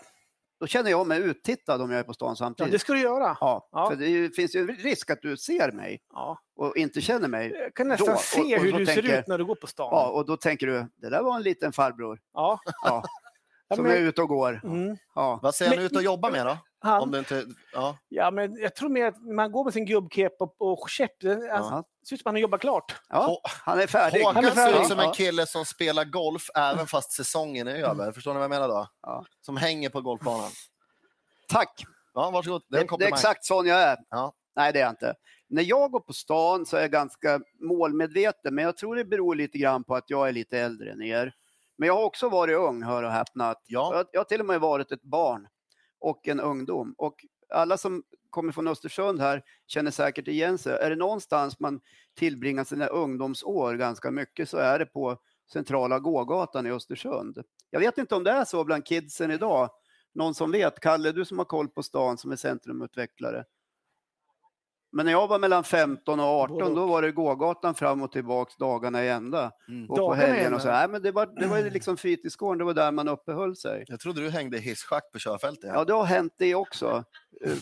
då känner jag mig uttittad om jag är på stan ja, samtidigt. det ska du göra. Ja, Ja. för det finns ju en risk att du ser mig Ja. och inte känner mig. Jag kan nästan Då, och- se och hur så du ser tänker- ut när du går på stan. Ja, och då tänker du, det där var en liten farbror Ja. ja, (laughs) Ja, som men- är ute och går. Mm. Ja. Vad ser han ut att jobba med då? Han, Om du inte... Ja. Ja, men jag tror mer att man går med sin gubbkepp och, och käpp. Det alltså, Ja. ser ut som att han jobbar klart. Ja, han är färdig. Håkan är ser färdig. ut som en kille som spelar golf även fast säsongen är över. Förstår ni vad jag menar då? Ja. Som hänger på golfbanan. Tack. Ja, varsågod. Det Det, det är exakt sån jag är. Ja. Nej, det är jag inte. När jag går på stan så är jag ganska målmedveten, men jag tror det beror lite grann på att jag är lite äldre än er. Men jag har också varit ung, hör och häpna. Ja. Jag, jag har till och med varit ett barn och en ungdom. Och alla som kommer från Östersund här känner säkert igen sig. Är det någonstans man tillbringar sina ungdomsår ganska mycket så är det på centrala gågatan i Östersund. Jag vet inte om det är så bland kidsen idag. Någon som vet? Kalle, du som har koll på stan som är centrumutvecklare. Men när jag var mellan 15 och 18 då var det gågatan fram och tillbaks dagarna i ända. Mm. Och på ända? och så. Nej, men det var, det var ju liksom fritidsgården, det var där man uppehöll sig. Jag trodde du hängde hisschack på körfältet. Ja, det har hänt det också.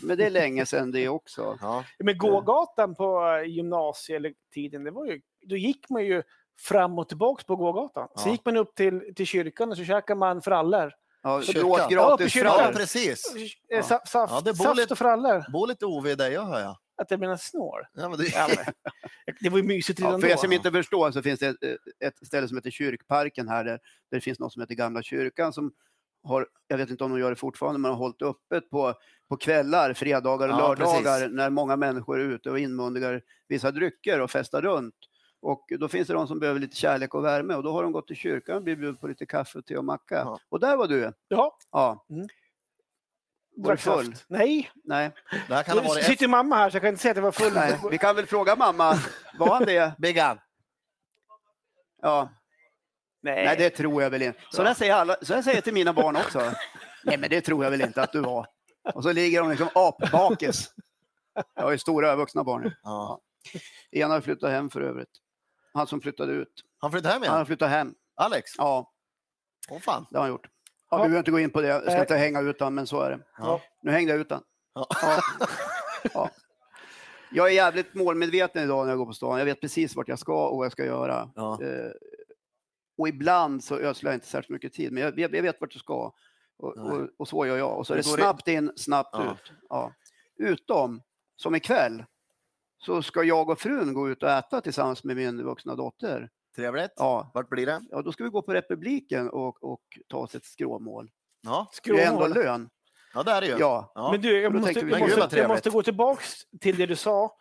Men det är länge sedan det också. Ja. Men gågatan på eh, gymnasietiden, det var ju, då gick man ju fram och tillbaks på gågatan. Så Ja. gick man upp till, till kyrkan och så käkade man frallor. Ja, Kyrkan. du åt Ja, precis. Eh, sa- Saft, Ja, det bor saft lite- och frallor. Bor lite OV i dig, jag hör jag. Att jag menar snår. Ja, men det... Ja, men, det var ju mysigt redan Ja, för er då. som inte förstår så finns det ett, ett ställe som heter Kyrkparken här, där, där det finns något som heter Gamla kyrkan som har, jag vet inte om de gör det fortfarande, men har hållit öppet på, på kvällar, fredagar och Ja, lördagar precis. när många människor är ute och inmundigar vissa drycker och festar runt. Och då finns det de som behöver lite kärlek och värme och då har de gått till kyrkan och blivit bjudna på lite kaffe, te och macka. Ja. Och där var du. Ja, Ja, Var du full? saft. Nej, Det nej, här kan ha det varit sitter mamma här så jag kan inte säga att jag var full. nej. Vi kan väl fråga mamma, var han det? (laughs) Biggan. Ja. Nej. Nej, det tror jag väl inte. Så där säger, alla, så där säger jag till mina barn också. (laughs) Nej, men det tror jag väl inte att du var. Och så ligger de liksom apbakis. Jag har ju stora vuxna barn. Ja. Ena har flyttat hem för övrigt. Han som flyttade ut. Han flyttade hem Han har igen? flyttat hem. Alex? Ja, Åh fan. det har han gjort. Ja, vi behöver inte gå in på det. Jag ska Nej. inte hänga ut honom, men så är det. Ja. Nu hängde jag ut honom. Ja. Ja. (laughs) Ja. Jag är jävligt målmedveten idag när jag går på stan. Jag vet precis vart jag ska och vad jag ska göra. Eh, och ibland så ödslar jag inte särskilt mycket tid, men jag, jag, vet vart jag ska. Och, och, och så gör jag. Och så är det snabbt in, snabbt ut. Utom, som ikväll, så ska jag och frun gå ut och äta tillsammans med min vuxna dotter. Trevligt. Ja, Vart blir det? ja då ska vi gå på Republiken och, och ta oss ett skråmål. Ja, Det är ändå lön. ja det är det ju. Ja. Ja. Men du, jag måste, tänker vi- jag, måste, jag måste gå tillbaks till det du sa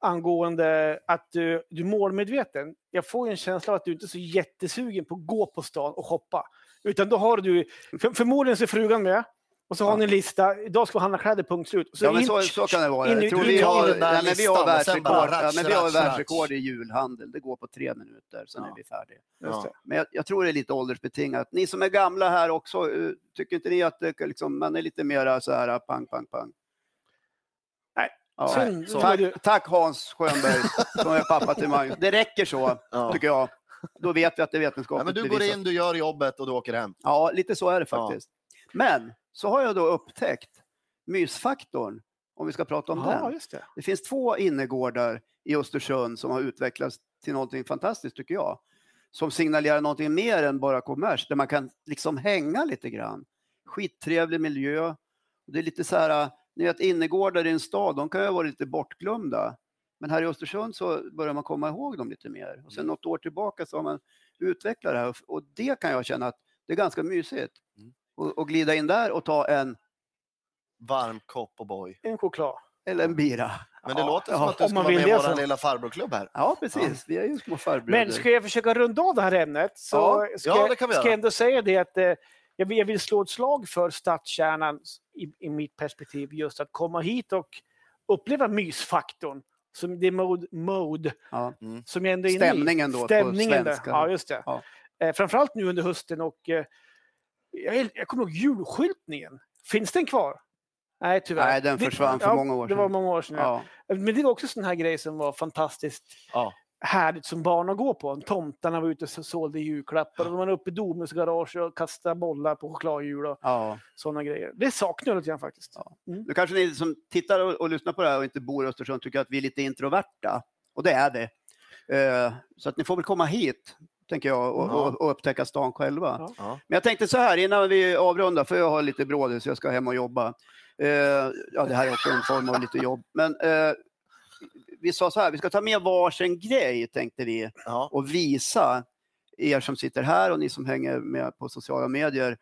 angående att du, du är målmedveten. Jag får en känsla av att du inte är så jättesugen på att gå på stan och shoppa. Utan då har du, för, förmodligen så är frugan med, och så har Ja. ni en lista, idag ska vi handla kläder, punkt slut. Så Ja, men så, så kan det vara. in Jag tror vi har, nej, men vi har världsrekord, ja, ratsch, men vi har ratsch, världsrekord ratsch. i julhandel. Det går på tre minuter, sen Ja. är vi färdiga. Ja. Men jag, jag tror det är lite åldersbetingat. Ni som är gamla här också, eh, tycker inte ni att det, liksom, man är lite mera så här pang, pang, pang? Nej. Ja. Sen- så- Tack, tack Hans Schönberg, som är pappa till Magnus. (laughs) Det räcker så, Ja. tycker jag. Då vet vi att det är Ja, vetenskapligt men du går bevisat. in, du gör jobbet och du åker hem. Ja, lite så är det Ja. faktiskt. Men så har jag då upptäckt mysfaktorn, om vi ska prata om Ja, den. det. Det finns två innergårdar i Östersund som har utvecklats till någonting fantastiskt tycker jag. Som signalerar någonting mer än bara kommers, där man kan liksom hänga lite grann. Skittrevlig miljö. Det är lite så här, ni vet innergårdar i en stad, de kan ju vara lite bortglömda. Men här i Östersund så börjar man komma ihåg dem lite mer. Och sen något år tillbaka så har man utvecklat det här och det kan jag känna att det är ganska mysigt. Mm. Och, och glida in där och ta en, Varm kopp och boy. En choklad. eller en bira. Men det Ja, låter som ja, att du ska vara med i vår så. lilla farbrorklubb här. Ja, precis. Vi är ju små farbröder. Men ska jag försöka runda av det här ämnet så Ja. ska, Ja, det kan vi ska jag ändå säga det att eh, jag, vill, jag vill slå ett slag för stadskärnan i, i mitt perspektiv. Just att komma hit och uppleva mysfaktorn. Som det är mode, mode Ja. som jag ändå är inne i. Stämningen då på Stämningen där. svenska. Ja, just det. Ja. Eh, framförallt nu under hösten och eh, jag, jag kommer ihåg julskyltningen. Finns den kvar? Nej, tyvärr. Nej, den Det- försvann för ja, många år Det var sedan. många år sedan, ja. Ja. Men det var också sån här grej som var fantastiskt härligt som barn att gå på. Tomtarna var ute och sålde julklappar och de var uppe i Domus garage och kastade bollar på chokladhjul och Ja. sådana grejer. Det saknar jag lite grann faktiskt. Ja. Nu kanske ni som tittar och, och lyssnar på det här och inte bor i Östersund tycker att vi är lite introverta. Och det är det. Eh, så att ni får väl komma hit, tänker jag, och, Ja. och, och upptäcka stan själva. Ja. Ja. Men jag tänkte så här innan vi avrundar, för jag har lite brådis så jag ska hem och jobba. Eh, ja, det här är också en form av lite jobb. Men eh, vi sa så här, vi ska ta med varsin grej, tänkte vi, och visa er som sitter här och ni som hänger med på sociala medier.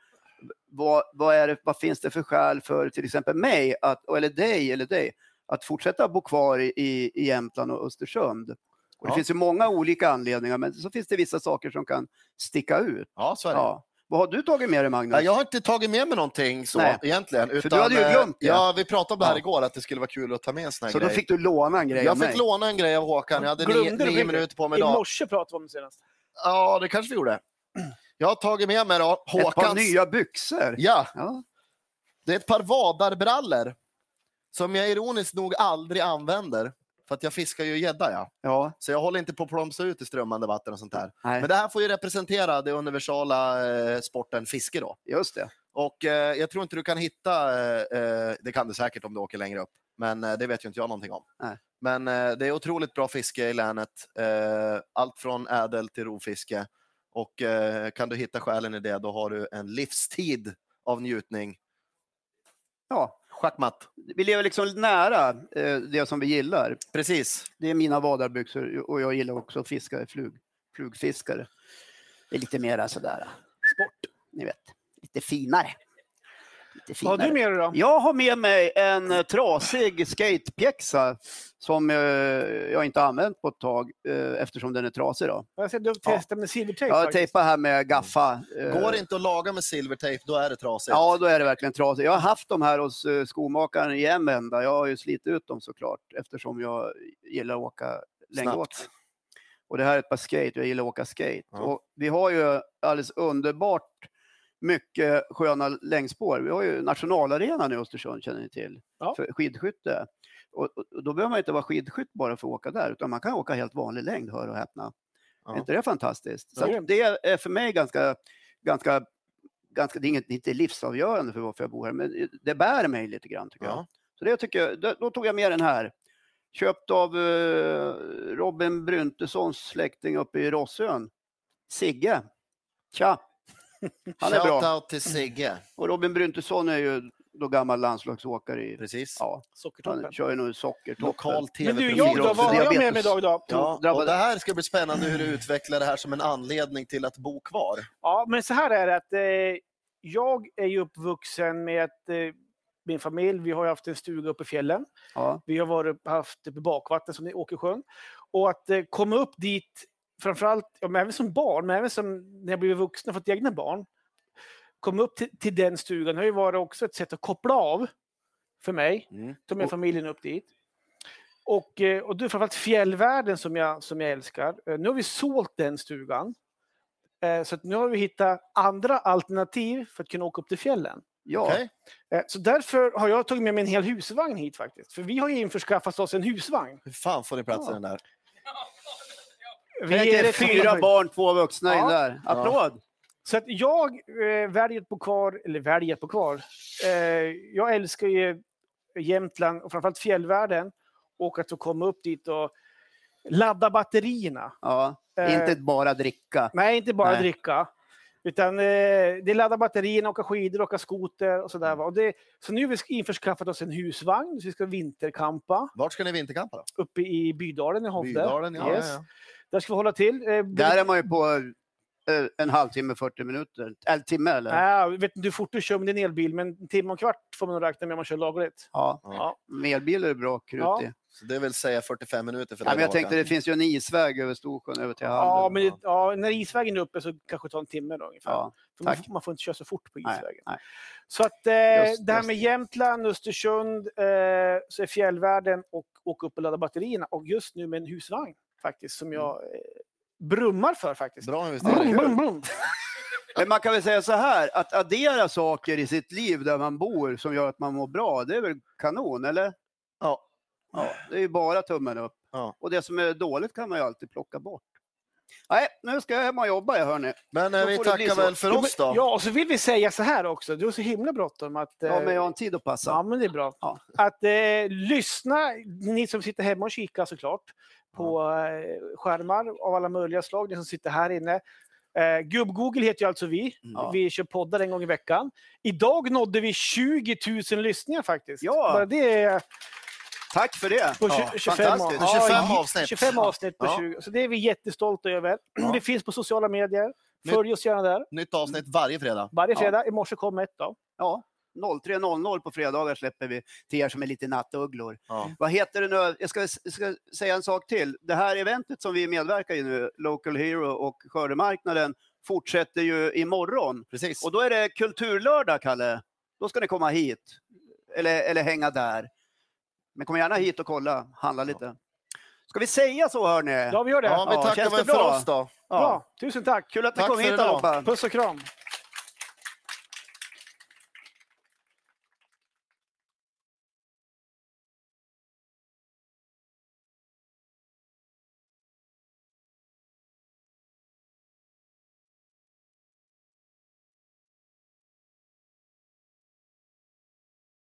Vad, vad, är det, vad finns det för skäl för till exempel mig, att, eller dig eller dig, att fortsätta bo kvar i, i, i Jämtland och Östersund? Och det Ja. finns ju många olika anledningar, men så finns det vissa saker som kan sticka ut. ja, så är det. Ja. Vad har du tagit med dig, Magnus? Ja, jag har inte tagit med mig någonting så Nej. egentligen. du Utan, hade ju eh, glömt det. Ja, vi pratade om det här Ja. igår, att det skulle vara kul att ta med en sån här så grej. då fick du låna en grej Jag mig. fick låna en grej av Håkan. Jag hade Glömde nio, du nio minuter på mig I idag. morse pratade vi om det senast. Ja, det kanske vi gjorde. Jag har tagit med mig då Ett par Håkans... nya byxor. Ja, Ja. det är ett par vadarbrallor som jag ironiskt nog aldrig använder. För att jag fiskar ju gädda, ja. ja. Så jag håller inte på att plomsa ut i strömmande vatten och sånt där. Nej, Men det här får ju representera det universala eh, sporten fiske då. just det. Och eh, jag tror inte du kan hitta, eh, eh, det kan du säkert om du åker längre upp, men eh, det vet ju inte jag någonting om. Nej. Men eh, det är otroligt bra fiske i länet, allt från ädel till rovfiske. Och kan du hitta skälen i det, då har du en livstid av njutning. Ja. Schackmatt. Vi lever liksom nära eh, det som vi gillar. Precis. Det är mina vadarbyxor och jag gillar också att fiska, flug, flugfiskare. Det är lite mera sådär, sport, ni vet. Lite finare. Har du med dig då? Jag har med mig en eh, trasig skatepjäxa som eh, jag inte använt på ett tag eh, eftersom den är trasig. Då. Jag ser du har testat med silvertejp. Jag har tejpat här med gaffa. eh, Går det inte att laga med silvertejp, då är det trasigt. Ja, då är det verkligen trasigt. Jag har haft dem här hos eh, skomakaren i en vända. Jag har ju slitit ut dem såklart eftersom jag gillar att åka längdåt. Snabbt. Och det här är ett par skate, jag gillar att åka skate. Ja. Och vi har ju alldeles underbart mycket sköna längdspår. Vi har ju nationalarenan i Östersund, känner ni till, Ja. för skidskytte. Och, och, då behöver man inte vara skidskytt bara för att åka där, utan man kan åka helt vanlig längd, hör och häpna. Ja. Är inte det fantastiskt? Så det är för mig ganska, ganska, ganska det är inget, inte livsavgörande för varför jag bor här, men det bär mig lite grann tycker jag. Ja. Så det tycker jag, då, då tog jag med den här. Köpt av eh, Robin Bryntessons släkting uppe i Rossön. Sigge. Tja! Han är bra. Shoutout till Sigge. Och Robin Bryntesson är ju då gammal landslagsåkare i... Precis. Ja, Sockertoppen. han kör ju nu sockertoppen. Lokal Men du, tv jag då? Vad har jag med mig idag då? Ja, och det här ska bli spännande hur du utvecklar det här som en anledning till att bo kvar. Ja, men så här är det att eh, jag är ju uppvuxen med att eh, min familj, vi har ju haft en stuga uppe i fjällen. Ja, Vi har varit, haft bakvatten som i Åkersjön. Och att eh, komma upp dit, framförallt, ja, men även som barn, men även som när jag blivit vuxen och fått egna barn. Komma upp till, till den stugan har ju varit också ett sätt att koppla av för mig. Mm. Ta med familjen upp dit. Och, eh, och det är framförallt fjällvärlden som jag, som jag älskar. Eh, Nu har vi sålt den stugan. Eh, Så att nu har vi hittat andra alternativ för att kunna åka upp till fjällen. ja. Eh, Så därför har jag tagit med mig en hel husvagn hit faktiskt. För vi har ju införskaffat oss en husvagn. Hur fan får ni plats i Ja. den där? (laughs) Vi ett fyra barn, två vuxna in Ja. där. Applåd! Så att jag eh, väljer bo kvar, eller väljer att bo kvar. Eh, jag älskar ju Jämtland och framförallt fjällvärlden. Och att få komma upp dit och ladda batterierna. Ja, Eh, inte bara dricka. Nej, inte bara Nej. dricka. Utan eh, det är ladda batterierna, åka skidor, åka skoter och sådär. Och det, så nu har vi införskaffat oss en husvagn, så vi ska vinterkampa Vart ska ni vinterkampa då? uppe i Bydalen i Hovde. Bydalen, ja. Yes. ja, ja. Där ska vi hålla till. Eh, Där är man ju på eh, en halvtimme, 40 minuter. Eller timme eller? Nej, jag vet inte hur fort du kör med din elbil, men en timme och kvart får man räkna med om man kör lagligt. Ja. Ja. Med elbil är det bra krut Ja. i. Så det vill säga 45 minuter för Ja, dig, men jag tänkte det finns ju en isväg över Storsjön över till Ja, Halden. men det, ja, när isvägen är uppe så kanske det tar en timme då, ungefär. Ja, För man, tack. får, man får inte köra så fort på Nej, isvägen. nej. Så att eh, Just- det här just. med Jämtland, Östersund, eh, så är fjällvärlden och åka upp och ladda batterierna. Och just nu med en husvagn faktiskt, som jag eh, brummar för faktiskt. Bra investering. brum, brum. (laughs) Men man kan väl säga så här, att addera saker i sitt liv där man bor som gör att man mår bra, det är väl kanon, eller? Ja. Ja, det är ju bara tummen upp. Ja. Och det som är dåligt kan man ju alltid plocka bort. Nej, nu ska jag hem och jobba, jag hörni. Men eh, Då vi tackar så. väl för oss då. Ja, och så vill vi säga så här också. Du har så himla bråttom att... Ja, eh, men jag har en tid att passa. Ja, men det är bra. Ja. Att eh, lyssna, ni som sitter hemma och kikar såklart, på eh, skärmar av alla möjliga slag, ni som sitter här inne. Eh, Gubb-Google heter ju alltså vi. Ja. Vi kör poddar en gång i veckan. Idag nådde vi 20 000 lyssningar faktiskt. Ja. Bara det är Tack för det. på Ja, tju- 25, fantastiskt. av- 25 ja, avsnitt. 25 avsnitt på Ja. 20. Så det är vi jättestolta över. Ja. Det finns på sociala medier. Nytt- Följ oss gärna där. Nytt avsnitt varje fredag. Varje Ja. fredag. I morse kom ett då. Ja, 03.00 på fredagar släpper vi till er som är lite nattugglor. Ja. Vad heter det nu? Jag ska, jag ska säga en sak till. Det här eventet som vi medverkar i nu, Local Hero och skördemarknaden, fortsätter ju imorgon. Precis. Och då är det kulturlördag, Kalle. Då ska ni komma hit. Eller, eller hänga där. Men kom gärna hit och kolla, handla lite. Ska vi säga så hörni? Ja, vi gör det. Ja, vi Ja, tackar känns det väl för bra? oss då. Bra. Tusen tack. Kul att ni Tack kom hit allihopa. Puss och kram.